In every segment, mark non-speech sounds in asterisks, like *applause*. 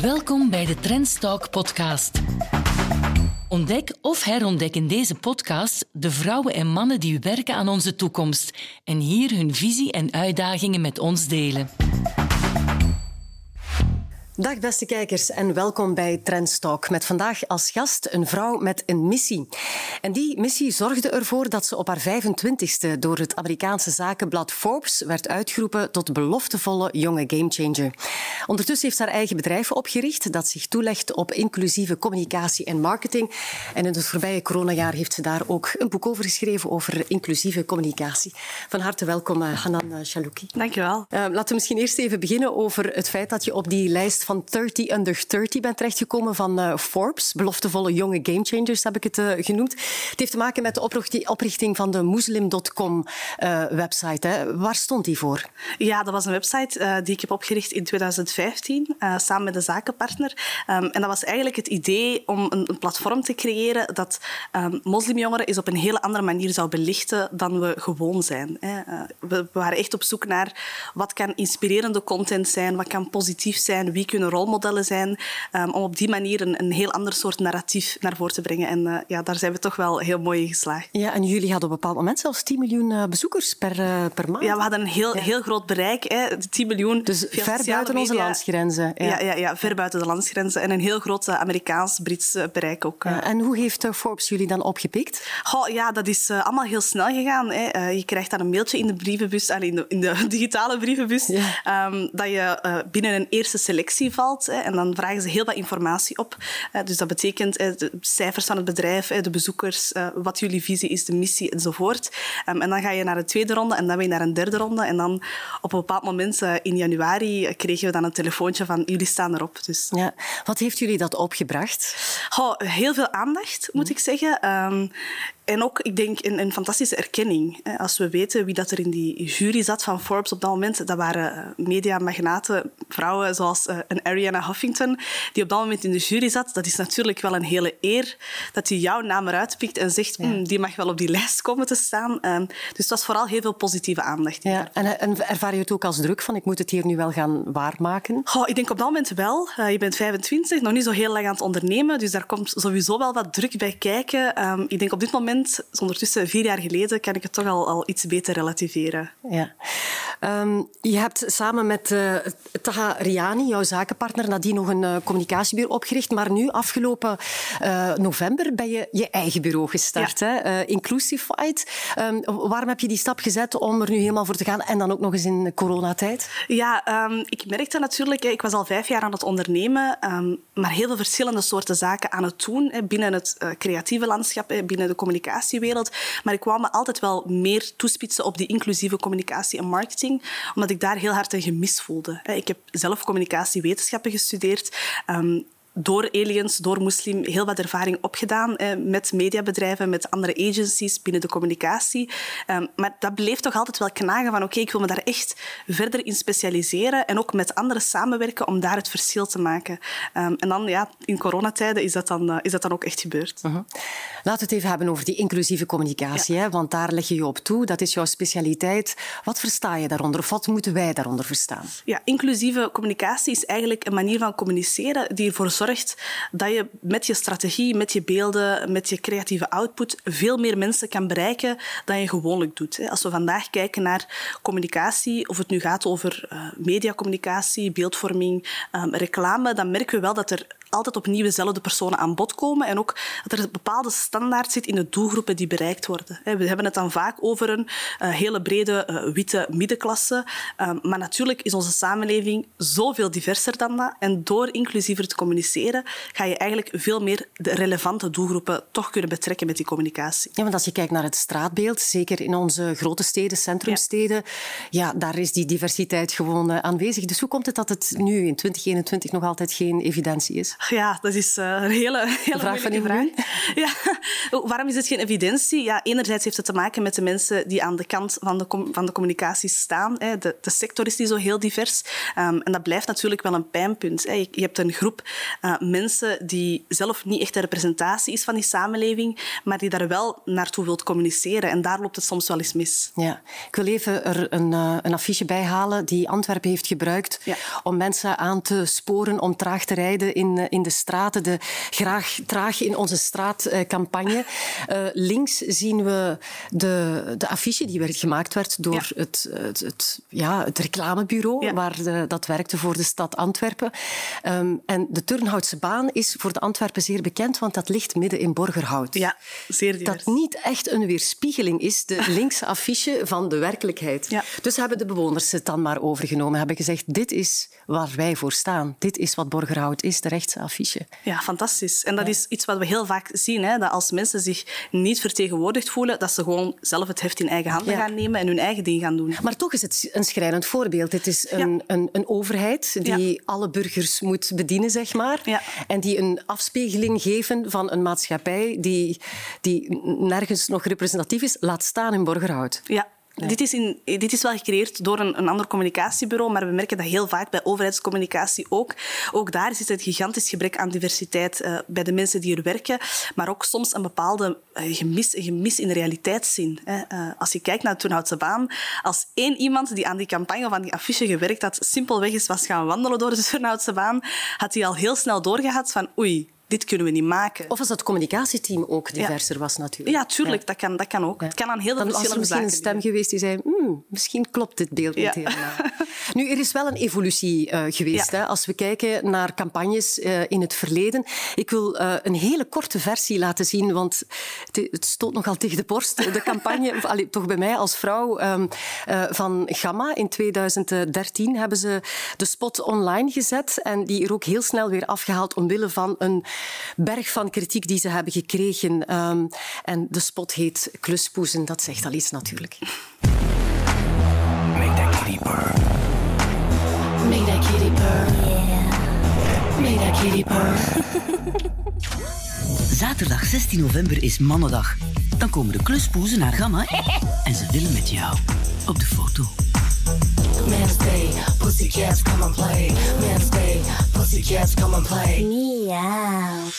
Welkom bij de Trendstalk podcast. Ontdek of herontdek in deze podcast de vrouwen en mannen die werken aan onze toekomst en hier hun visie en uitdagingen met ons delen. Dag beste kijkers en welkom bij Trendstalk. Met vandaag als gast een vrouw met een missie. En die missie zorgde ervoor dat ze op haar 25ste door het Amerikaanse zakenblad Forbes werd uitgeroepen tot beloftevolle jonge gamechanger. Ondertussen heeft ze haar eigen bedrijf opgericht dat zich toelegt op inclusieve communicatie en marketing. En in het voorbije coronajaar heeft ze daar ook een boek over geschreven over inclusieve communicatie. Van harte welkom, eh, Hanan Chalouki. Dankjewel. Uh, laten we misschien eerst even beginnen over het feit dat je op die lijst van 30 under 30 bent terechtgekomen van uh, Forbes. Beloftevolle jonge gamechangers heb ik het uh, genoemd. Het heeft te maken met de oprichting van de Muslim.com uh, website. Waar stond die voor? Ja, dat was een website die ik heb opgericht in 2015 samen met een zakenpartner. Um, en dat was eigenlijk het idee om een, een platform te creëren dat um, moslimjongeren eens op een hele andere manier zou belichten dan we gewoon zijn. Hè. we, we waren echt op zoek naar wat kan inspirerende content zijn, wat kan positief zijn, wie kunnen rolmodellen zijn, um, om op die manier een, een, heel ander soort narratief naar voren te brengen. En uh, ja, daar zijn we toch wel heel mooi in geslaagd. Ja, en jullie hadden op een bepaald moment zelfs 10 miljoen uh, bezoekers per, uh, per maand. Ja, we hadden een heel, ja. heel groot bereik. Hè. 10 miljoen. Dus ver buiten onze landsgrenzen. Ja. Ja, ja, ja, ver buiten de landsgrenzen. En een heel groot Amerikaans-Brits bereik ook. Ja, en hoe heeft Forbes jullie dan opgepikt? Goh, ja, dat is allemaal heel snel gegaan. Hè. je krijgt dan een mailtje in de brievenbus, in de, in de *laughs* digitale brievenbus, um, dat je binnen een eerste selectie valt. Hè, en dan vragen ze heel wat informatie op. dus dat betekent de cijfers van het bedrijf, de bezoekers, wat jullie visie is, de missie enzovoort. Um, en dan ga je naar de tweede ronde en dan weer naar een derde ronde. En dan op een bepaald moment in januari kregen we dan een telefoontje van jullie staan erop. Dus. Ja. Wat heeft jullie dat opgebracht? Oh, heel veel aandacht, moet ik zeggen. Um, en ook, ik denk, een, een, fantastische erkenning. Als we weten wie dat er in die jury zat van Forbes op dat moment, dat waren mediamagnaten, vrouwen zoals een Ariana Huffington, die op dat moment in de jury zat. Dat is natuurlijk wel een hele eer dat hij jouw naam eruit pikt en zegt, ja. hm, die mag wel op die lijst komen te staan. Dus het was vooral heel veel positieve aandacht. Ja. En, en, ervaar je het ook als druk van, ik moet het hier nu wel gaan waarmaken? Oh, ik denk op dat moment wel. Uh, je bent 25, nog niet zo heel lang aan het ondernemen, dus daar komt sowieso wel wat druk bij kijken. Um, ik denk op dit moment is ondertussen vier jaar geleden, kan ik het toch al, al iets beter relativeren. Ja. Um, je hebt samen met uh, Taha Riani, jouw zakenpartner, nadien nog een uh, communicatiebureau opgericht. Maar nu, afgelopen uh, november, ben je je eigen bureau gestart. Ja. Hè? Inclusified. Um, waarom heb je die stap gezet om er nu helemaal voor te gaan? En dan ook nog eens in coronatijd? Ja, um, ik merkte natuurlijk, ik was al vijf jaar aan het ondernemen, maar heel veel verschillende soorten zaken aan het doen. Binnen het creatieve landschap, binnen de Maar ik wou me altijd wel meer toespitsen op die inclusieve communicatie en marketing, omdat ik daar heel hard een gemis voelde. Ik heb zelf communicatiewetenschappen gestudeerd. Um, door aliens, door moslim, heel wat ervaring opgedaan eh, met mediabedrijven, met andere agencies binnen de communicatie. Um, maar dat bleef toch altijd wel knagen van oké, okay, ik wil me daar echt verder in specialiseren en ook met anderen samenwerken om daar het verschil te maken. Um, en dan, ja, in coronatijden is dat dan, uh, is dat dan ook echt gebeurd. Uh -huh. Laten we het even hebben over die inclusieve communicatie, ja. hè, want daar leg je je op toe. Dat is jouw specialiteit. Wat versta je daaronder of wat moeten wij daaronder verstaan? Ja, inclusieve communicatie is eigenlijk een manier van communiceren die ervoor zorgt dat je met je strategie, met je beelden, met je creatieve output veel meer mensen kan bereiken dan je gewoonlijk doet. Als we vandaag kijken naar communicatie, of het nu gaat over mediacommunicatie, beeldvorming, reclame, dan merken we wel dat er altijd opnieuw dezelfde personen aan bod komen en ook dat er een bepaalde standaard zit in de doelgroepen die bereikt worden. We hebben het dan vaak over een hele brede witte middenklasse, maar natuurlijk is onze samenleving zoveel diverser dan dat en door inclusiever te communiceren ga je eigenlijk veel meer de relevante doelgroepen toch kunnen betrekken met die communicatie. Ja, want als je kijkt naar het straatbeeld, zeker in onze grote steden, centrumsteden, ja, ja daar is die diversiteit gewoon aanwezig. Dus hoe komt het dat het nu in 2021 nog altijd geen evidentie is? Ja, dat is uh, een hele, *laughs* hele vraag van vraag. *laughs* Ja. Waarom is het geen evidentie? Ja, enerzijds heeft het te maken met de mensen die aan de kant van de, van de communicatie staan. Hè. De, de, sector is niet zo heel divers. Um, en dat blijft natuurlijk wel een pijnpunt. Hè. Je, je, hebt een groep uh, mensen die zelf niet echt een representatie is van die samenleving, maar die daar wel naartoe wilt communiceren. En daar loopt het soms wel eens mis. Ja. Ik wil even er een, uh, een affiche bij halen die Antwerpen heeft gebruikt ja. om mensen aan te sporen om traag te rijden in in de straten, de graag traag in onze straatcampagne. Uh, links zien we de, de affiche die werd gemaakt werd door ja. het, het, het, ja, het reclamebureau ja. waar de, dat werkte voor de stad Antwerpen. Um, en de Turnhoutse baan is voor de Antwerpen zeer bekend, want dat ligt midden in Borgerhout. Ja, zeer divers. Dat niet echt een weerspiegeling is, de *laughs* linkse affiche van de werkelijkheid. Ja. Dus hebben de bewoners het dan maar overgenomen, hebben gezegd, dit is waar wij voor staan. Dit is wat Borgerhout is, de affiche. Ja, fantastisch. En dat is iets wat we heel vaak zien. Hè? Dat als mensen zich niet vertegenwoordigd voelen, dat ze gewoon zelf het heft in eigen handen Ja. gaan nemen en hun eigen ding gaan doen. Maar toch is het een schrijnend voorbeeld. Het is een, een, een overheid die alle burgers moet bedienen, zeg maar. En die een afspiegeling geven van een maatschappij die, die nergens nog representatief is, laat staan in Borgerhout. Ja. Dit, is in, dit is wel gecreëerd door een, een ander communicatiebureau, maar we merken dat heel vaak bij overheidscommunicatie ook. Ook daar zit het gigantisch gebrek aan diversiteit uh, bij de mensen die er werken, maar ook soms een bepaalde uh, gemis, gemis in de realiteitszin. Uh, als je kijkt naar Toenhoutse baan, als één iemand die aan die campagne van die affiche gewerkt had, simpelweg eens was gaan wandelen door de Toenhoutse baan, had hij al heel snel doorgehad van oei, dit kunnen we niet maken. Of als het communicatieteam ook diverser ja. was natuurlijk. Ja, tuurlijk. Dat, kan, dat kan ook. Het kan aan heel veel verschillende zaken. Er misschien een stem geweest die zei, hmm, misschien klopt dit beeld niet helemaal. *laughs* nu, er is wel een evolutie uh, geweest. Hè, als we kijken naar campagnes uh, in het verleden. Ik wil uh, een hele korte versie laten zien, want het, het stoot nogal tegen de borst. De *laughs* campagne, allee, toch bij mij als vrouw, um, van Gamma in 2013 hebben ze de spot online gezet en die er ook heel snel weer afgehaald omwille van een berg van kritiek die ze hebben gekregen. Um, en de spot heet Kluspoezen. Dat zegt al iets natuurlijk. Make that kitty purr. Make that kitty purr. Yeah. Make that kitty purr. *laughs* Zaterdag 16 november is Mannendag. Dan komen de kluspoezen naar Gamma *laughs* en ze willen met jou op de foto. Man stay, pussy cats come and play. Man stay, pussy cats come and play. Meow.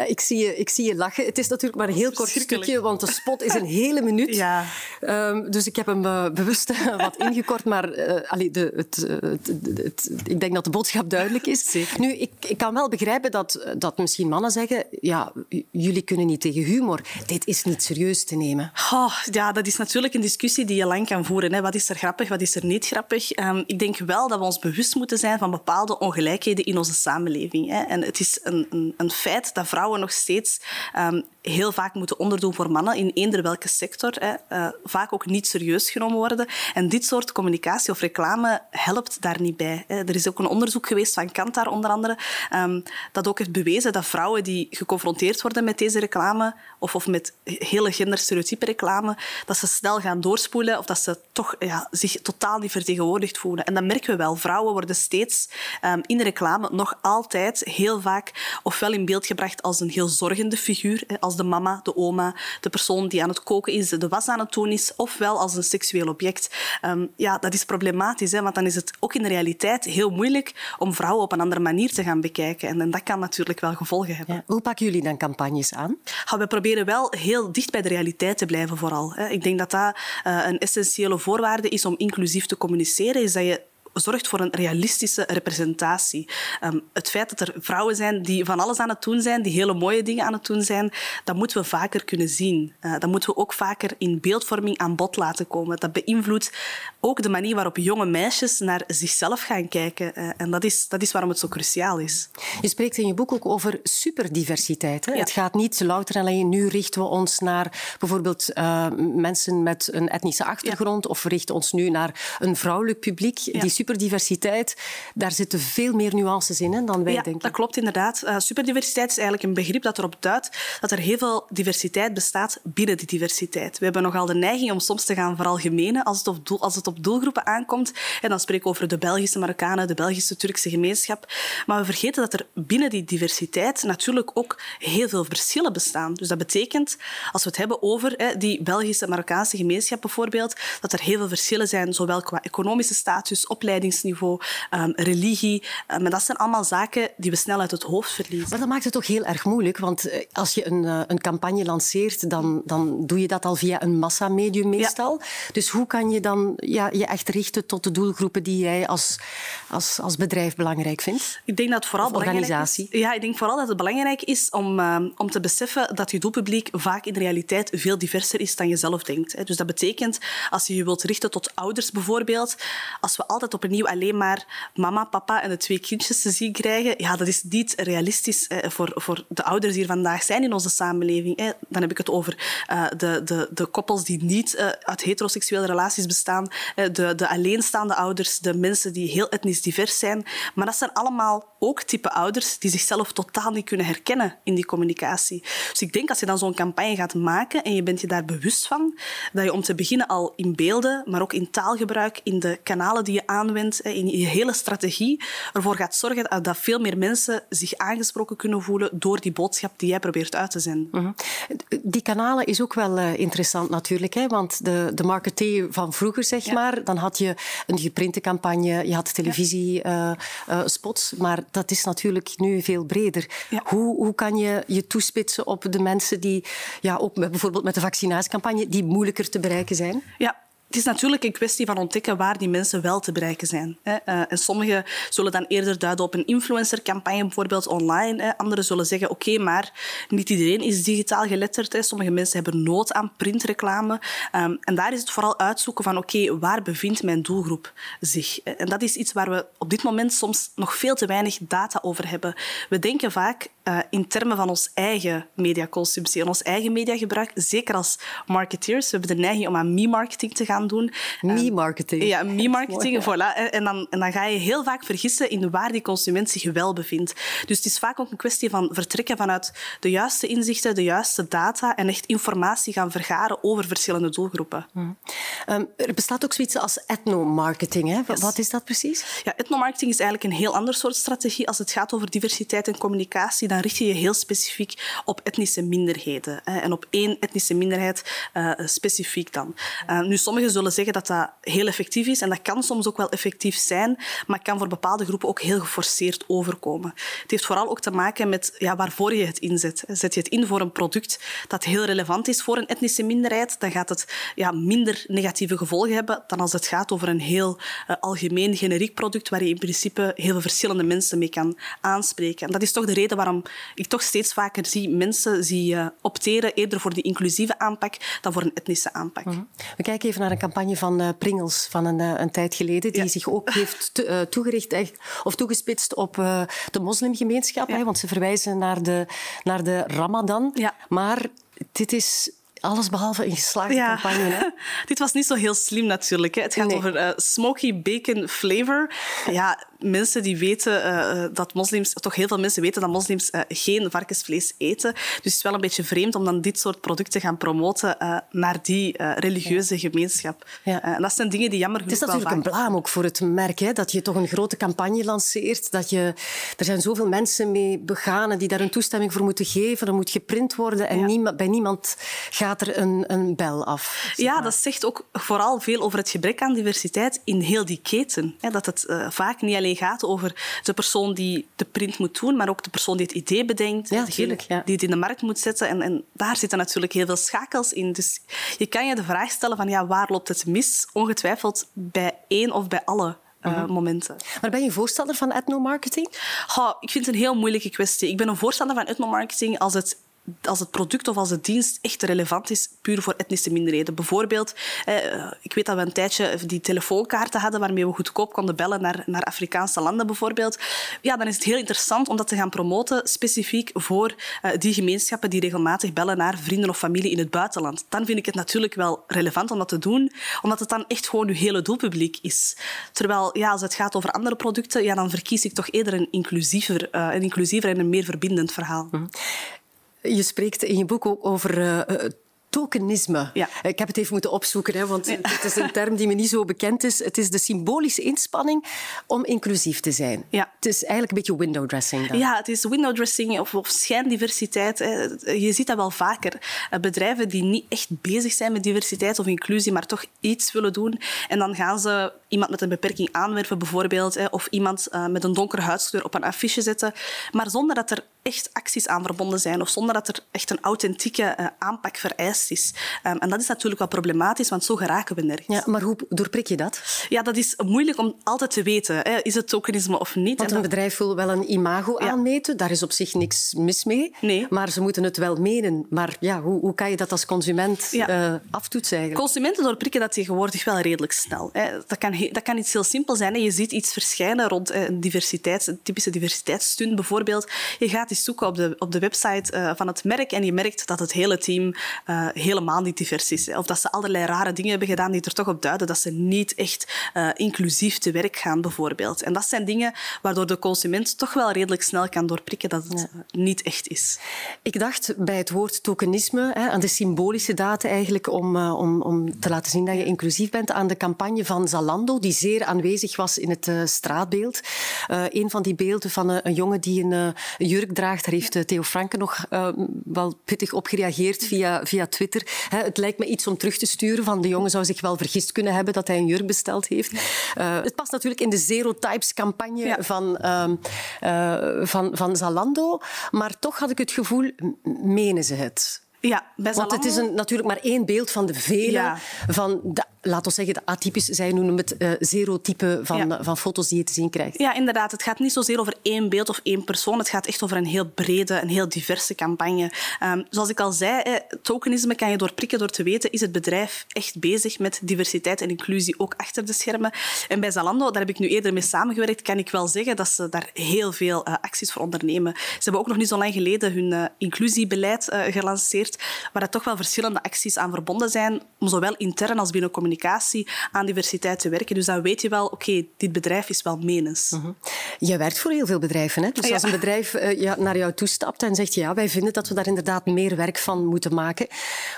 Ja, ik, zie je, ik zie je lachen. Het is natuurlijk maar een heel kort stukje, want de spot is een hele minuut. *laughs* Ja. Um, dus ik heb hem uh, bewust wat *laughs* ingekort, maar uh, allee, de, het, het, het, ik denk dat de boodschap duidelijk is. Zeker. Nu, ik, ik kan wel begrijpen dat, dat misschien mannen zeggen ja, jullie kunnen niet tegen humor. Dit is niet serieus te nemen. Oh, ja, dat is natuurlijk een discussie die je lang kan voeren. Hè. Wat is er grappig, wat is er niet grappig? Um, ik denk wel dat we ons bewust moeten zijn van bepaalde ongelijkheden in onze samenleving. Hè. En het is een, een, een feit dat vrouwen nog steeds um, heel vaak moeten onderdoen voor mannen in eender welke sector. Hè. Uh, vaak ook niet serieus genomen worden. En dit soort communicatie of reclame helpt daar niet bij. Er is ook een onderzoek geweest van Kantar onder andere, um, dat ook heeft bewezen dat vrouwen die geconfronteerd worden met deze reclame of, of met hele genderstereotype reclame, dat ze snel gaan doorspoelen of dat ze toch ja, zich totaal niet vertegenwoordigd voelen. En dat merken we wel. Vrouwen worden steeds um, in reclame nog altijd heel vaak ofwel in beeld gebracht als een heel zorgende figuur, als de mama, de oma, de persoon die aan het koken is, de was aan het doen is, ofwel als een seksueel object. Um, ja, dat is problematisch, hè, want dan is het ook in de realiteit heel moeilijk om vrouwen op een andere manier te gaan bekijken. En, en dat kan natuurlijk wel gevolgen hebben. Ja. Hoe pakken jullie dan campagnes aan? Ja, we proberen wel heel dicht bij de realiteit te blijven vooral. Hè. Ik denk dat dat uh, een essentiële voorwaarde is om inclusief te communiceren, is dat je zorgt voor een realistische representatie. Um, het feit dat er vrouwen zijn die van alles aan het doen zijn, die hele mooie dingen aan het doen zijn, dat moeten we vaker kunnen zien. Uh, dat moeten we ook vaker in beeldvorming aan bod laten komen. Dat beïnvloedt ook de manier waarop jonge meisjes naar zichzelf gaan kijken. Uh, en dat is, dat is waarom het zo cruciaal is. Je spreekt in je boek ook over superdiversiteit. Hè? Ja. Het gaat niet louter en alleen, nu richten we ons naar bijvoorbeeld uh, mensen met een etnische achtergrond ja. of we richten ons nu naar een vrouwelijk publiek. Die superdiversiteit, daar zitten veel meer nuances in hè, dan wij ja, denken. dat klopt inderdaad. Uh, superdiversiteit is eigenlijk een begrip dat erop duidt dat er heel veel diversiteit bestaat binnen die diversiteit. We hebben nogal de neiging om soms te gaan veralgemenen als het op, doel, als het op doelgroepen aankomt. En dan spreek ik over de Belgische Marokkanen, de Belgische Turkse gemeenschap. Maar we vergeten dat er binnen die diversiteit natuurlijk ook heel veel verschillen bestaan. Dus dat betekent, als we het hebben over hè, die Belgische Marokkaanse gemeenschap bijvoorbeeld, dat er heel veel verschillen zijn, zowel qua economische status, opleidingsniveau, um, religie. Um, maar dat zijn allemaal zaken die we snel uit het hoofd verliezen. Maar dat maakt het toch heel erg moeilijk, want eh, als je een, uh, een campagne lanceert, dan, dan doe je dat al via een massamedium meestal. Ja. Dus hoe kan je dan ja, je echt richten tot de doelgroepen die jij als, als, als bedrijf belangrijk vindt? Ik denk dat vooral of organisatie. Is, ja, ik denk vooral dat het belangrijk is om, uh, om te beseffen dat je doelpubliek vaak in de realiteit veel diverser is dan je zelf denkt. Hè. Dus dat betekent, als je je wilt richten tot ouders bijvoorbeeld, als we altijd opnieuw alleen maar mama, papa en de twee kindjes te zien krijgen, ja, dat is niet realistisch hè, voor, voor de ouders die er vandaag zijn in onze samenleving. Hè. Dan heb ik het over uh, de, de, de koppels die niet uh, uit heteroseksuele relaties bestaan, de, de alleenstaande ouders, de mensen die heel etnisch divers zijn. Maar dat zijn allemaal ook type ouders die zichzelf totaal niet kunnen herkennen in die communicatie. Dus ik denk als je dan zo'n campagne gaat maken en je bent je daar bewust van, dat je om te beginnen al in beelden, maar ook in taalgebruik, in de kanalen die je aanwendt, in je hele strategie, ervoor gaat zorgen dat veel meer mensen zich aangesproken kunnen voelen door die boodschap die jij probeert uit te zenden. Mm -hmm. Die kanalen is ook wel uh, interessant natuurlijk, hè? want de, de marketeer van vroeger, zeg ja. maar, dan had je een geprinte campagne, je had televisiespots, ja. uh, uh, maar dat is natuurlijk nu veel breder. Ja. Hoe, hoe kan je je toespitsen op de mensen die, ja, ook met, bijvoorbeeld met de vaccinatiecampagne, die moeilijker te bereiken zijn? Ja, het is natuurlijk een kwestie van ontdekken waar die mensen wel te bereiken zijn. Uh, en sommigen zullen dan eerder duiden op een influencercampagne, bijvoorbeeld online. Anderen zullen zeggen, oké, maar niet iedereen is digitaal geletterd. Sommige mensen hebben nood aan printreclame. Um, en daar is het vooral uitzoeken van, oké, waar bevindt mijn doelgroep zich? En dat is iets waar we op dit moment soms nog veel te weinig data over hebben. We denken vaak uh, in termen van ons eigen mediaconsumptie en ons eigen mediagebruik. Zeker als marketeers. We hebben de neiging om aan me-marketing te gaan doen. Me-marketing. Um, ja, me-marketing, *laughs* voilà. En dan, en dan ga je heel vaak vergissen in waar die consument zich wel bevindt. Dus het is vaak ook een kwestie van vertrekken vanuit de juiste inzichten, de juiste data en echt informatie gaan vergaren over verschillende doelgroepen. Hmm. Um, er bestaat ook zoiets als ethnomarketing. Hè? Yes. Wat is dat precies? Ja, ethnomarketing is eigenlijk een heel ander soort strategie. Als het gaat over diversiteit en communicatie, dan richt je je heel specifiek op etnische minderheden. Hè? En op één etnische minderheid uh, specifiek dan. Uh, nu, sommige zullen zeggen dat dat heel effectief is. En dat kan soms ook wel effectief zijn, maar kan voor bepaalde groepen ook heel geforceerd overkomen. Het heeft vooral ook te maken met ja, waarvoor je het inzet. Zet je het in voor een product dat heel relevant is voor een etnische minderheid, dan gaat het ja, minder negatieve gevolgen hebben dan als het gaat over een heel uh, algemeen, generiek product waar je in principe heel veel verschillende mensen mee kan aanspreken. En dat is toch de reden waarom ik toch steeds vaker zie mensen die uh, opteren eerder voor die inclusieve aanpak dan voor een etnische aanpak. -hmm. We kijken even naar een campagne van uh, Pringles van een, uh, een tijd geleden, die ja. zich ook heeft te, uh, toegericht of toegespitst op de moslimgemeenschap. Ja. Hè, want ze verwijzen naar de, naar de Ramadan. Ja. Maar dit is alles behalve een geslaagde ja. campagne. Hè? *laughs* Dit was niet zo heel slim natuurlijk. Hè. Het gaat nee. over uh, smoky bacon flavor. Ja, mensen die weten uh, dat moslims, toch heel veel mensen weten dat moslims uh, geen varkensvlees eten. Dus het is wel een beetje vreemd om dan dit soort producten te gaan promoten naar die religieuze ja. gemeenschap. Ja. en dat zijn dingen die jammer genoeg Het is natuurlijk een blaam ook voor het merk, hè, dat je toch een grote campagne lanceert. Dat je, er zijn zoveel mensen mee begaan die daar een toestemming voor moeten geven. Er moet geprint worden en niemand, bij niemand gaat er een, een bel af. Ja, maar. dat zegt ook vooral veel over het gebrek aan diversiteit in heel die keten. Hè, dat het vaak niet alleen gaat over de persoon die de print moet doen, maar ook de persoon die het idee bedenkt, ja, tuurlijk, ja. die het in de markt moet zetten. En, en, daar zitten natuurlijk heel veel schakels in. Dus je kan je de vraag stellen van ja, waar loopt het mis? Ongetwijfeld bij één of bij alle uh, mm-hmm. momenten. Maar ben je voorstander van ethnomarketing? Oh, ik vind het een heel moeilijke kwestie. Ik ben een voorstander van ethnomarketing als het als het product of als de dienst echt relevant is, puur voor etnische minderheden. Bijvoorbeeld, eh, ik weet dat we een tijdje die telefoonkaarten hadden waarmee we goedkoop konden bellen naar, naar Afrikaanse landen bijvoorbeeld. Ja, dan is het heel interessant om dat te gaan promoten specifiek voor eh, die gemeenschappen die regelmatig bellen naar vrienden of familie in het buitenland. Dan vind ik het natuurlijk wel relevant om dat te doen, omdat het dan echt gewoon uw hele doelpubliek is. Terwijl ja, als het gaat over andere producten, ja, dan verkies ik toch eerder een inclusiever, uh, een inclusiever en een meer verbindend verhaal. Mhm. Je spreekt in je boek ook over uh, tokenisme. Ja. Ik heb het even moeten opzoeken, hè, want *laughs* het is een term die me niet zo bekend is. Het is de symbolische inspanning om inclusief te zijn. Ja. Het is eigenlijk een beetje window dressing. Dan. Ja, het is window dressing of, of schijndiversiteit. Je ziet dat wel vaker. Bedrijven die niet echt bezig zijn met diversiteit of inclusie, maar toch iets willen doen. En dan gaan ze iemand met een beperking aanwerven, bijvoorbeeld, of iemand eh, met een donkere huidskleur op een affiche zetten, maar zonder dat er echt acties aan verbonden zijn of zonder dat er echt een authentieke uh, aanpak vereist is. Um, en dat is natuurlijk wel problematisch, want zo geraken we nergens. Ja, maar hoe doorprik je dat? Ja, dat is moeilijk om altijd te weten. Hè. Is het tokenisme of niet? Want een dat... bedrijf wil wel een imago ja. aanmeten. Daar is op zich niks mis mee. Nee. Maar ze moeten het wel menen. Maar ja, hoe, hoe kan je dat als consument ja. uh, aftoetsen eigenlijk? Consumenten doorprikken dat tegenwoordig wel redelijk snel. Hè. Dat, kan, dat kan iets heel simpel zijn. Hè. Je ziet iets verschijnen rond een diversiteit, een typische diversiteitsstunt bijvoorbeeld. Je gaat eens zoeken op de, op de website uh, van het merk en je merkt dat het hele team uh, helemaal niet divers is. Hè. Of dat ze allerlei rare dingen hebben gedaan die er toch op duiden dat ze niet echt uh, inclusief te werk gaan, bijvoorbeeld. En dat zijn dingen waardoor de consument toch wel redelijk snel kan doorprikken dat het ja. niet echt is. Ik dacht bij het woord tokenisme hè, aan de symbolische data eigenlijk om, om, om te laten zien dat je inclusief bent, aan de campagne van Zalando, die zeer aanwezig was in het straatbeeld. een van die beelden van een, een jongen die een, jurk draagt, daar heeft Theo Franke nog uh, wel pittig op gereageerd via, via Twitter. He, het lijkt me iets om terug te sturen van de jongen zou zich wel vergist kunnen hebben dat hij een jurk besteld heeft. Uh, het past natuurlijk in de Zero Types campagne ja. van, uh, van, van Zalando. Maar toch had ik het gevoel, menen ze het? Ja, bij Want het is een, natuurlijk maar één beeld van de vele. Ja. Van de, laten we zeggen, de atypisch, zij noemen het uh, zero-type van, ja. van foto's die je te zien krijgt. Ja, inderdaad. Het gaat niet zozeer over één beeld of één persoon. Het gaat echt over een heel brede, een heel diverse campagne. Um, zoals ik al zei, eh, tokenisme kan je doorprikken door te weten, is het bedrijf echt bezig met diversiteit en inclusie, ook achter de schermen. En bij Zalando, daar heb ik nu eerder mee samengewerkt, kan ik wel zeggen dat ze daar heel veel uh, acties voor ondernemen. Ze hebben ook nog niet zo lang geleden hun uh, inclusiebeleid gelanceerd waar er toch wel verschillende acties aan verbonden zijn, om zowel intern als binnen communicatie aan diversiteit te werken. Dus dan weet je wel, oké, okay, dit bedrijf is wel menens. -huh. Je werkt voor heel veel bedrijven. Hè? Dus ja. als een bedrijf uh, ja, naar jou toestapt en zegt, ja, wij vinden dat we daar inderdaad meer werk van moeten maken.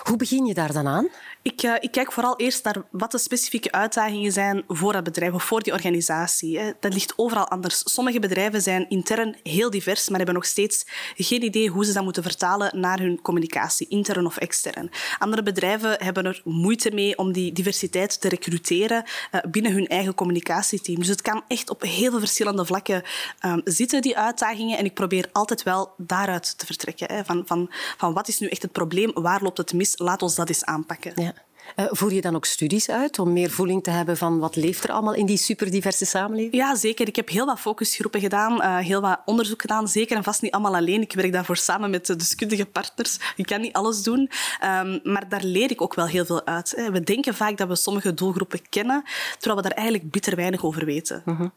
Hoe begin je daar dan aan? Ik, uh, ik, kijk vooral eerst naar wat de specifieke uitdagingen zijn voor dat bedrijf of voor die organisatie. Dat ligt overal anders. Sommige bedrijven zijn intern heel divers, maar hebben nog steeds geen idee hoe ze dat moeten vertalen naar hun communicatie, intern of extern. Andere bedrijven hebben er moeite mee om die diversiteit te recruteren uh, binnen hun eigen communicatieteam. Dus het kan echt op heel veel verschillende vlakken um, zitten, die uitdagingen. En ik probeer altijd wel daaruit te vertrekken. Hè. Van, van, van wat is nu echt het probleem? Waar loopt het mis? Laat ons dat eens aanpakken. Uh, voer je dan ook studies uit om meer voeling te hebben van wat leeft er allemaal in die superdiverse samenleving? Ja, zeker. Ik heb heel wat focusgroepen gedaan, uh, heel wat onderzoek gedaan. Zeker en vast niet allemaal alleen. Ik werk daarvoor samen met de deskundige partners. Ik kan niet alles doen. Um, maar daar leer ik ook wel heel veel uit. Hè. We denken vaak dat we sommige doelgroepen kennen, terwijl we daar eigenlijk bitter weinig over weten. Uh -huh.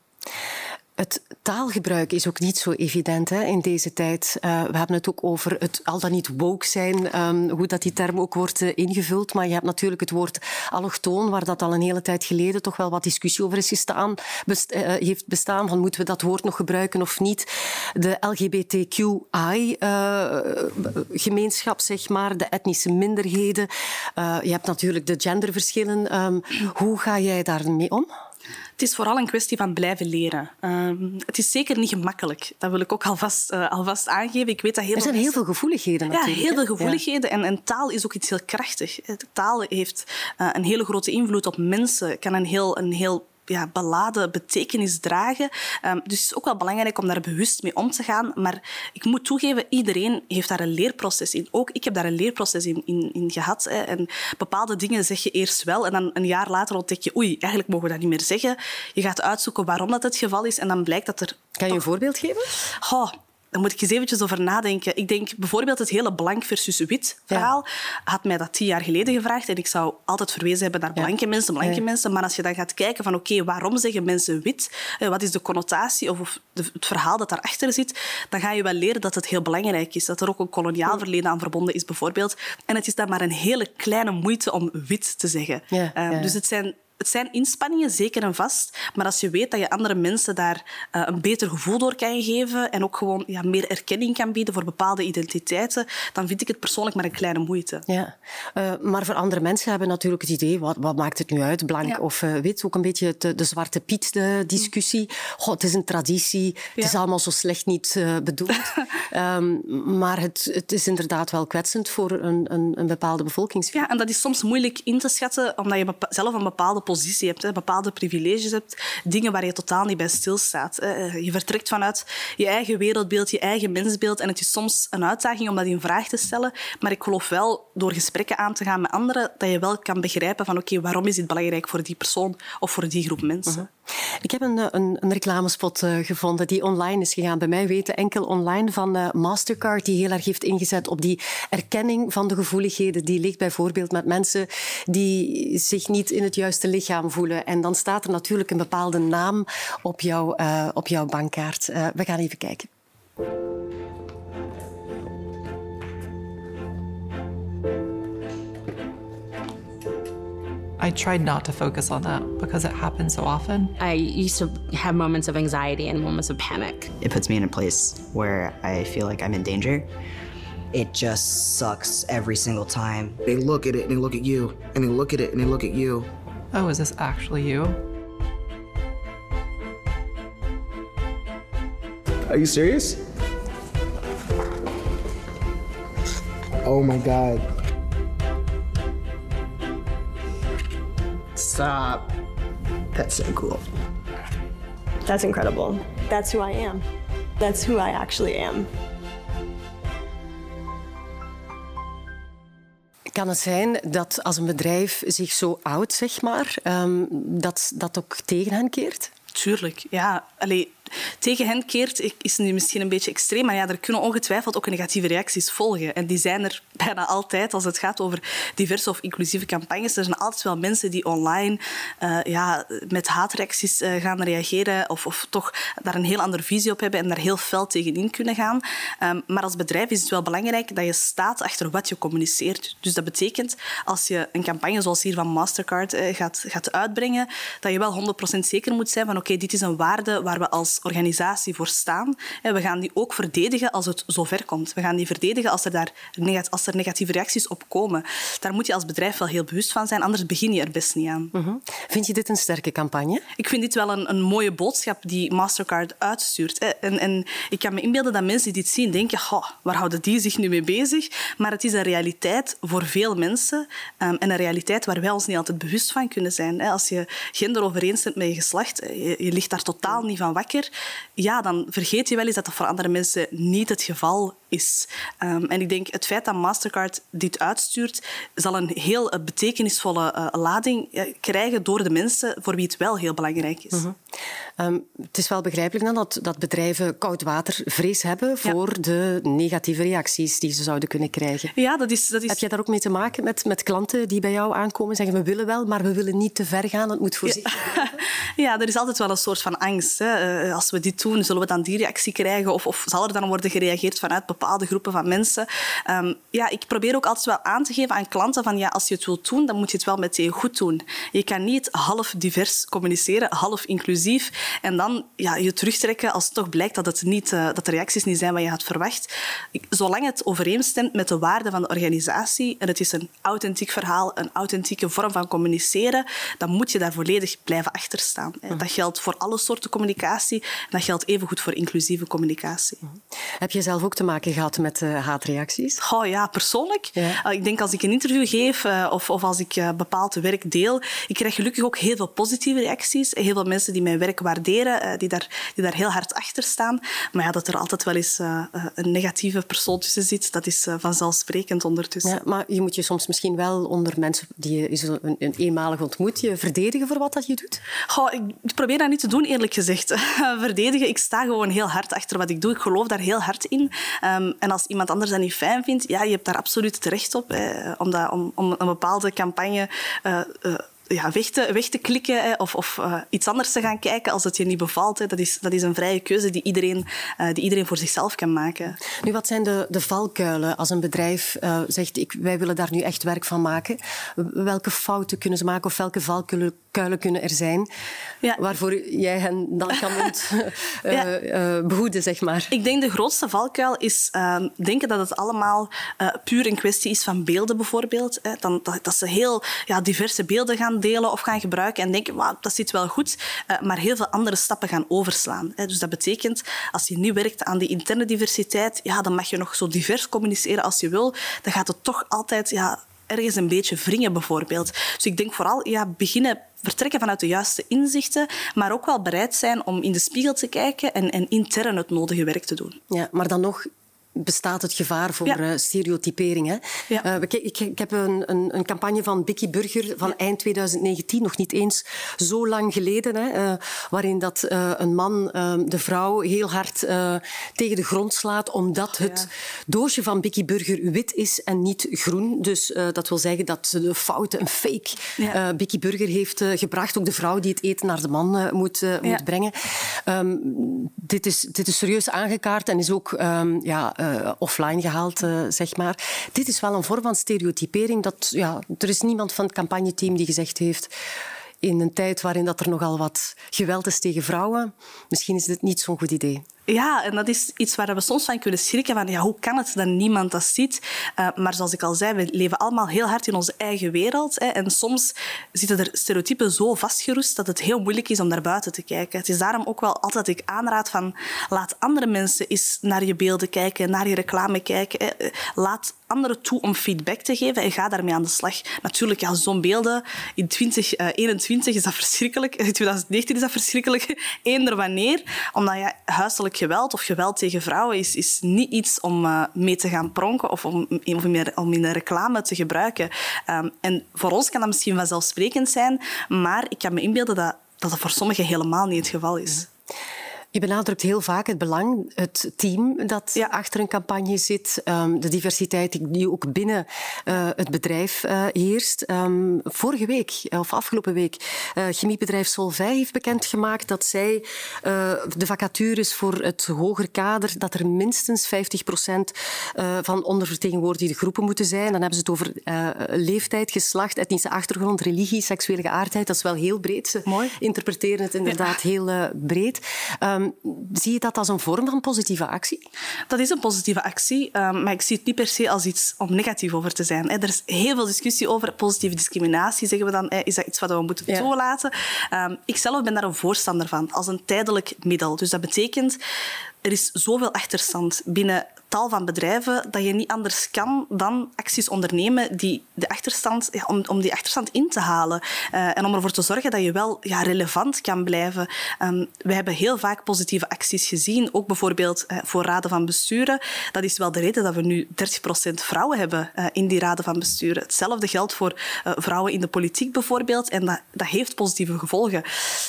Het taalgebruik is ook niet zo evident hè, in deze tijd. Uh, we hebben het ook over het al dan niet woke zijn, um, hoe dat die term ook wordt uh, ingevuld. Maar je hebt natuurlijk het woord allochtoon, waar dat al een hele tijd geleden toch wel wat discussie over is gestaan, uh, heeft bestaan. Van moeten we dat woord nog gebruiken of niet? De LGBTQI-gemeenschap, zeg maar, de etnische minderheden. je hebt natuurlijk de genderverschillen. Um, hoe ga jij daarmee om? Het is vooral een kwestie van blijven leren. Um, het is zeker niet gemakkelijk. Dat wil ik ook alvast, uh, alvast aangeven. Ik weet dat heel er zijn heel veel gevoeligheden natuurlijk. Ja, heel veel gevoeligheden. Ja. En, en, taal is ook iets heel krachtig. Taal heeft uh, een hele grote invloed op mensen. Kan een heel, een heel ja, beladen betekenis dragen. Um, dus het is ook wel belangrijk om daar bewust mee om te gaan. Maar ik moet toegeven, iedereen heeft daar een leerproces in. Ook ik heb daar een leerproces in, in, in gehad. Hè. En bepaalde dingen zeg je eerst wel en dan een jaar later ontdek je oei, eigenlijk mogen we dat niet meer zeggen. Je gaat uitzoeken waarom dat het geval is en dan blijkt dat er... Kan je een voorbeeld geven? Oh, daar moet ik eens eventjes over nadenken. Ik denk bijvoorbeeld het hele blank versus wit verhaal. Had mij dat tien jaar geleden gevraagd. En ik zou altijd verwezen hebben naar blanke mensen, blanke mensen. Maar als je dan gaat kijken van oké, waarom zeggen mensen wit? Eh, wat is de connotatie of, of de, het verhaal dat daarachter zit? Dan ga je wel leren dat het heel belangrijk is. Dat er ook een koloniaal verleden aan verbonden is bijvoorbeeld. En het is dan maar een hele kleine moeite om wit te zeggen. Eh, ja. Dus het zijn het zijn inspanningen, zeker en vast. Maar als je weet dat je andere mensen daar eh, een beter gevoel door kan geven en ook gewoon ja, meer erkenning kan bieden voor bepaalde identiteiten, dan vind ik het persoonlijk maar een kleine moeite. Ja, Eh, maar voor andere mensen hebben natuurlijk het idee, wat, wat maakt het nu uit, blank Ja. of eh, wit? Ook een beetje de Zwarte Piet-discussie. Goh, het is een traditie, het is allemaal zo slecht niet bedoeld. *laughs* Ehm, maar het, het is inderdaad wel kwetsend voor een, een, een bepaalde bevolkingsgroep. Ja, en dat is soms moeilijk in te schatten, omdat je zelf een bepaalde positie hebt, bepaalde privileges hebt, dingen waar je totaal niet bij stilstaat. hè. Je vertrekt vanuit je eigen wereldbeeld, je eigen mensbeeld, en het is soms een uitdaging om dat in vraag te stellen. Maar ik geloof wel, door gesprekken aan te gaan met anderen, dat je wel kan begrijpen van oké, waarom is dit belangrijk voor die persoon of voor die groep mensen. Ik heb een, eh, een, een reclamespot eh, gevonden die online is gegaan. Bij mij weten enkel online van eh, Mastercard, die heel erg heeft ingezet op die erkenning van de gevoeligheden. Die ligt bijvoorbeeld met mensen die zich niet in het juiste lichaam voelen. En dan staat er natuurlijk een bepaalde naam op, jouw op jouw bankkaart. We gaan even kijken. I tried not to focus on that because it happens so often. I used to have moments of anxiety and moments of panic. It puts me in a place where I feel like I'm in danger. It just sucks every single time. They look at it and they look at you, and they look at it and they look at you. Oh, is this actually you? Are you serious? Oh my god. Stop. That's so cool. That's incredible. That's who I am. That's who I actually am. Kan het zijn dat als een bedrijf zich zo oud, zeg maar, ehm, dat dat ook tegen hen keert? Tuurlijk, ja. Allee, tegen hen keert is nu misschien een beetje extreem, maar ja, er kunnen ongetwijfeld ook negatieve reacties volgen. En die zijn er *laughs* bijna altijd als het gaat over diverse of inclusieve campagnes. Er zijn altijd wel mensen die online eh, ja, met haatreacties eh, gaan reageren of, of toch daar een heel andere visie op hebben en daar heel fel tegenin kunnen gaan. Ehm, maar als bedrijf is het wel belangrijk dat je staat achter wat je communiceert. Dus dat betekent, als je een campagne zoals hier van Mastercard eh, gaat, gaat uitbrengen, dat je wel 100% zeker moet zijn van oké, dit is een waarde waar we als organisatie voor staan. En we gaan die ook verdedigen als het zover komt. We gaan die verdedigen als er, daar als er negatieve reacties op komen. Daar moet je als bedrijf wel heel bewust van zijn, anders begin je er best niet aan. Mhm. Vind je dit een sterke campagne? Ik vind dit wel een, een mooie boodschap die Mastercard uitstuurt. En, en ik kan me inbeelden dat mensen die dit zien denken, "Goh, waar houden die zich nu mee bezig? Maar het is een realiteit voor veel mensen ehm, en een realiteit waar wij ons niet altijd bewust van kunnen zijn. Als je gender overeenstemt met je geslacht, eh, je, je ligt daar totaal niet van wakker, ja, dan vergeet je wel eens dat dat voor andere mensen niet het geval is. Ehm, en ik denk, het feit dat Mastercard dit uitstuurt, zal een heel eh, betekenisvolle eh, lading eh, krijgen door de mensen voor wie het wel heel belangrijk is. Ehm, het is wel begrijpelijk dan dat, dat bedrijven koudwatervrees hebben voor de negatieve reacties die ze zouden kunnen krijgen. Ja, dat is... Dat is... Heb jij daar ook mee te maken met, met klanten die bij jou aankomen en zeggen we willen wel, maar we willen niet te ver gaan, het moet voorzichtig *laughs* Ja, er is altijd wel een soort van angst. Hè. Als we dit doen, zullen we dan die reactie krijgen? Of, of zal er dan worden gereageerd vanuit bepaalde groepen van mensen? Ehm, ja, ik probeer ook altijd wel aan te geven aan klanten van ja, als je het wilt doen, dan moet je het wel meteen goed doen. Je kan niet half divers communiceren, half inclusief, en dan ja, je terugtrekken als het toch blijkt dat, het niet, eh, dat de reacties niet zijn wat je had verwacht. Ik- Zolang het overeenstemt met de waarden van de organisatie en het is een authentiek verhaal, een authentieke vorm van communiceren, dan moet je daar volledig blijven achter staan. hè. Dat geldt voor alle soorten communicatie en dat geldt evengoed voor inclusieve communicatie. Heb je zelf ook te maken gehad met eh, haatreacties? Oh ja, persoonlijk. Ja. Uh, Ik denk als ik een interview geef uh, of, of als ik bepaald werk deel, ik krijg gelukkig ook heel veel positieve reacties. Heel veel mensen die mijn werk waarderen die, daar, die daar heel hard achter staan. Maar ja, dat er altijd wel eens een negatieve persoon tussen zit, dat is vanzelfsprekend ondertussen. Ja, maar je moet je soms misschien wel onder mensen die je een, een eenmalig ontmoet, je verdedigen voor wat dat je doet? Goh, ik probeer dat niet te doen, eerlijk gezegd. *laughs* verdedigen, ik sta gewoon heel hard achter wat ik doe. Ik geloof daar heel hard in. Um, en als iemand anders dat niet fijn vindt, ja, je hebt daar absoluut terecht op. Hè, om, om, om een bepaalde campagne uh, uh, ja, weg, te, weg te klikken hè, of, of uh, iets anders te gaan kijken als het je niet bevalt. Hè. Dat, is, dat is een vrije keuze die iedereen, uh, die iedereen voor zichzelf kan maken. Nu, wat zijn de, de valkuilen als een bedrijf uh, zegt ik, wij willen daar nu echt werk van maken? Welke fouten kunnen ze maken of welke valkuilen kunnen er zijn ja. waarvoor jij hen dan kan *laughs* ont, ja. behoeden, zeg maar? Ik denk de grootste valkuil is ehm, denken dat het allemaal puur een kwestie is van beelden bijvoorbeeld. Hè. Dan, dat, dat ze heel ja, diverse beelden gaan delen of gaan gebruiken en denken, wow, dat zit wel goed, uh, maar heel veel andere stappen gaan overslaan. Dus dat betekent, als je nu werkt aan die interne diversiteit, ja, dan mag je nog zo divers communiceren als je wil. Dan gaat het toch altijd ja, ergens een beetje wringen, bijvoorbeeld. Dus ik denk vooral ja, beginnen vertrekken vanuit de juiste inzichten, maar ook wel bereid zijn om in de spiegel te kijken en, en intern het nodige werk te doen. Ja, maar dan nog bestaat het gevaar voor ja. uh, stereotypering. Hè? Ja. Uh, ik, ik, heb een, een, een, campagne van Bicky Burger van ja. eind 2019, nog niet eens zo lang geleden, hè, uh, waarin dat, een man de vrouw heel hard tegen de grond slaat omdat het doosje van Bicky Burger wit is en niet groen. Dus dat wil zeggen dat ze de fouten, een fake Bicky Burger heeft gebracht. Ook de vrouw die het eten naar de man moet, moet brengen. Um, dit, is, dit is serieus aangekaart en is ook um, ja, uh, offline gehaald, uh, zeg maar. Dit is wel een vorm van stereotypering. Dat, ja, er is niemand van het campagneteam die gezegd heeft in een tijd waarin dat er nogal wat geweld is tegen vrouwen, misschien is dit niet zo'n goed idee. Ja, en dat is iets waar we soms van kunnen schrikken. Van, ja, hoe kan het dat niemand dat ziet? Uh, maar zoals ik al zei, we leven allemaal heel hard in onze eigen wereld. Hè, en soms zitten er stereotypen zo vastgeroest dat het heel moeilijk is om naar buiten te kijken. Het is daarom ook wel altijd ik aanraad van laat andere mensen eens naar je beelden kijken, naar je reclame kijken. Hè. Laat anderen toe om feedback te geven en ga daarmee aan de slag. Natuurlijk, ja, zo'n beelden in 2021 is dat verschrikkelijk. *laughs* In 2019 is dat verschrikkelijk. *laughs* Eender wanneer. Omdat ja, huiselijk geweld of geweld tegen vrouwen is, is niet iets om uh, mee te gaan pronken of om, om, in een reclame te gebruiken. Um, en voor ons kan dat misschien vanzelfsprekend zijn, maar ik kan me inbeelden dat dat voor sommigen helemaal niet het geval is. Je benadrukt heel vaak het belang, het team dat ja. achter een campagne zit, um, de diversiteit die ook binnen uh, het bedrijf uh, heerst. Um, vorige week, of afgelopen week, uh, chemiebedrijf Solvay heeft bekendgemaakt dat zij de vacatures voor het hoger kader, dat er minstens 50 procent van ondervertegenwoordigde groepen moeten zijn. Dan hebben ze het over leeftijd, geslacht, etnische achtergrond, religie, seksuele geaardheid. Dat is wel heel breed. Ze Mooi. interpreteren het inderdaad ja. heel breed. Um, zie je dat als een vorm van positieve actie? Dat is een positieve actie, um, maar ik zie het niet per se als iets om negatief over te zijn. Er is heel veel discussie over positieve discriminatie, zeggen we dan. Is dat iets wat we moeten ja. toelaten? Um, ik zelf ben daar een voorstander van, als een tijdelijk middel. Dus dat betekent, er is zoveel achterstand binnen tal van bedrijven dat je niet anders kan dan acties ondernemen die de achterstand, om, om die achterstand in te halen. Uh, en om ervoor te zorgen dat je wel ja, relevant kan blijven. Um, we hebben heel vaak positieve acties gezien, ook bijvoorbeeld uh, voor raden van besturen. Dat is wel de reden dat we nu 30% vrouwen hebben uh, in die raden van besturen. Hetzelfde geldt voor vrouwen in de politiek bijvoorbeeld. En dat, dat heeft positieve gevolgen.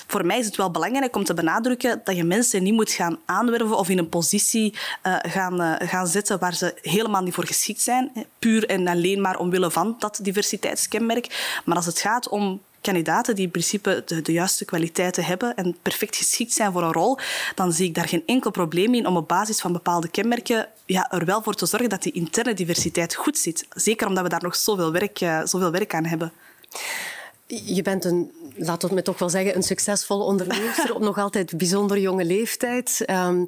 Voor mij is het wel belangrijk om te benadrukken dat je mensen niet moet gaan aanwerven of in een positie gaan, gaan zetten waar ze helemaal niet voor geschikt zijn. Puur en alleen maar omwille van dat diversiteitskenmerk. Maar als het gaat om kandidaten die in principe de, juiste kwaliteiten hebben en perfect geschikt zijn voor een rol, dan zie ik daar geen enkel probleem in om op basis van bepaalde kenmerken ja, er wel voor te zorgen dat die interne diversiteit goed zit. Zeker omdat we daar nog zoveel werk, uh, zoveel werk aan hebben. Je bent een, we het toch wel zeggen, een succesvolle ondernemer op nog altijd bijzonder jonge leeftijd. Um,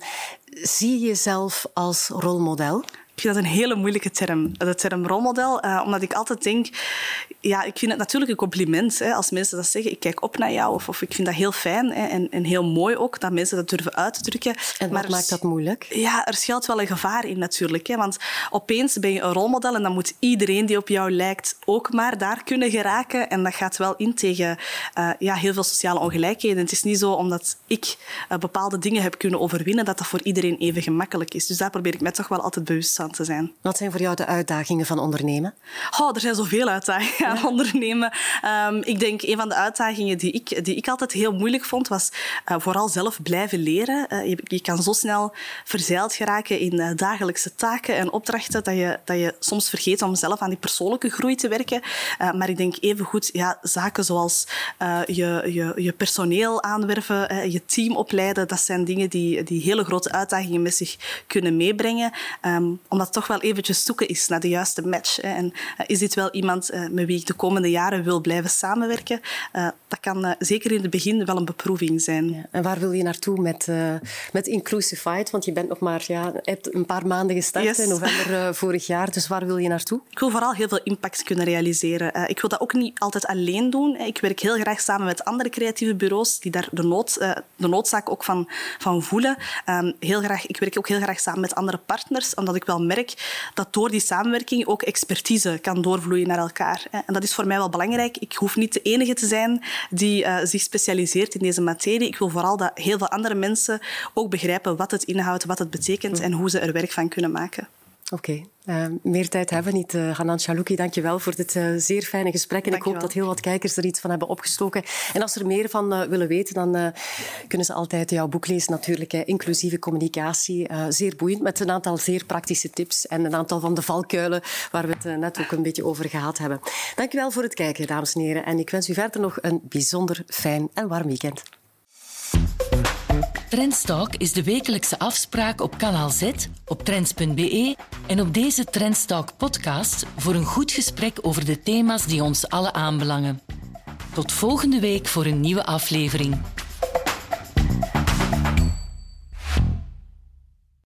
zie je jezelf als rolmodel? Ik vind dat een hele moeilijke term, de term rolmodel. Uh, omdat ik altijd denk, ja, ik vind het natuurlijk een compliment hè, als mensen dat zeggen. Ik kijk op naar jou of, of ik vind dat heel fijn hè, en, en heel mooi ook dat mensen dat durven uit te drukken. En wat maakt dat moeilijk? Ja, er schuilt wel een gevaar in natuurlijk. Hè, want opeens ben je een rolmodel en dan moet iedereen die op jou lijkt ook maar daar kunnen geraken. En dat gaat wel in tegen uh, ja, heel veel sociale ongelijkheden. Het is niet zo omdat ik uh, bepaalde dingen heb kunnen overwinnen dat dat voor iedereen even gemakkelijk is. Dus daar probeer ik mij toch wel altijd bewust van te zijn. Wat zijn voor jou de uitdagingen van ondernemen? Oh, er zijn zoveel uitdagingen aan ondernemen. Um, ik denk een van de uitdagingen die ik, die ik altijd heel moeilijk vond, was uh, vooral zelf blijven leren. Uh, je, je, kan zo snel verzeild geraken in uh, dagelijkse taken en opdrachten dat je, dat je soms vergeet om zelf aan die persoonlijke groei te werken. maar ik denk evengoed ja, zaken zoals je, je, je personeel aanwerven, je team opleiden, dat zijn dingen die, die hele grote uitdagingen met zich kunnen meebrengen. Um, omdat toch wel eventjes zoeken is naar de juiste match. En uh, is dit wel iemand uh, met wie ik de komende jaren wil blijven samenwerken? Uh, dat kan zeker in het begin wel een beproeving zijn. Ja. En waar wil je naartoe met, met Inclusified? Want je bent nog maar ja, hebt een paar maanden gestart yes. in november vorig jaar. Dus waar wil je naartoe? Ik wil vooral heel veel impact kunnen realiseren. ik wil dat ook niet altijd alleen doen. Ik werk heel graag samen met andere creatieve bureaus die daar de, nood, de noodzaak ook van, van voelen. Um, heel graag, ik werk ook heel graag samen met andere partners, omdat ik wel merk dat door die samenwerking ook expertise kan doorvloeien naar elkaar. En dat is voor mij wel belangrijk. Ik hoef niet de enige te zijn die uh, zich specialiseert in deze materie. Ik wil vooral dat heel veel andere mensen ook begrijpen wat het inhoudt, wat het betekent en hoe ze er werk van kunnen maken. Oké, okay. uh, meer tijd hebben we niet. Uh, Hanan Chalouki, dank je wel voor dit uh, zeer fijne gesprek. En ik hoop dat heel wat kijkers er iets van hebben opgestoken. En als ze er meer van willen weten, dan kunnen ze altijd jouw boek lezen. Natuurlijk, inclusieve communicatie. zeer boeiend, met een aantal zeer praktische tips. En een aantal van de valkuilen waar we het net ook een beetje over gehad hebben. Dank je wel voor het kijken, dames en heren. En ik wens u verder nog een bijzonder fijn en warm weekend. Trendstalk is de wekelijkse afspraak op kanaal Z, op trends.be en op deze Trendstalk podcast voor een goed gesprek over de thema's die ons alle aanbelangen. Tot volgende week voor een nieuwe aflevering.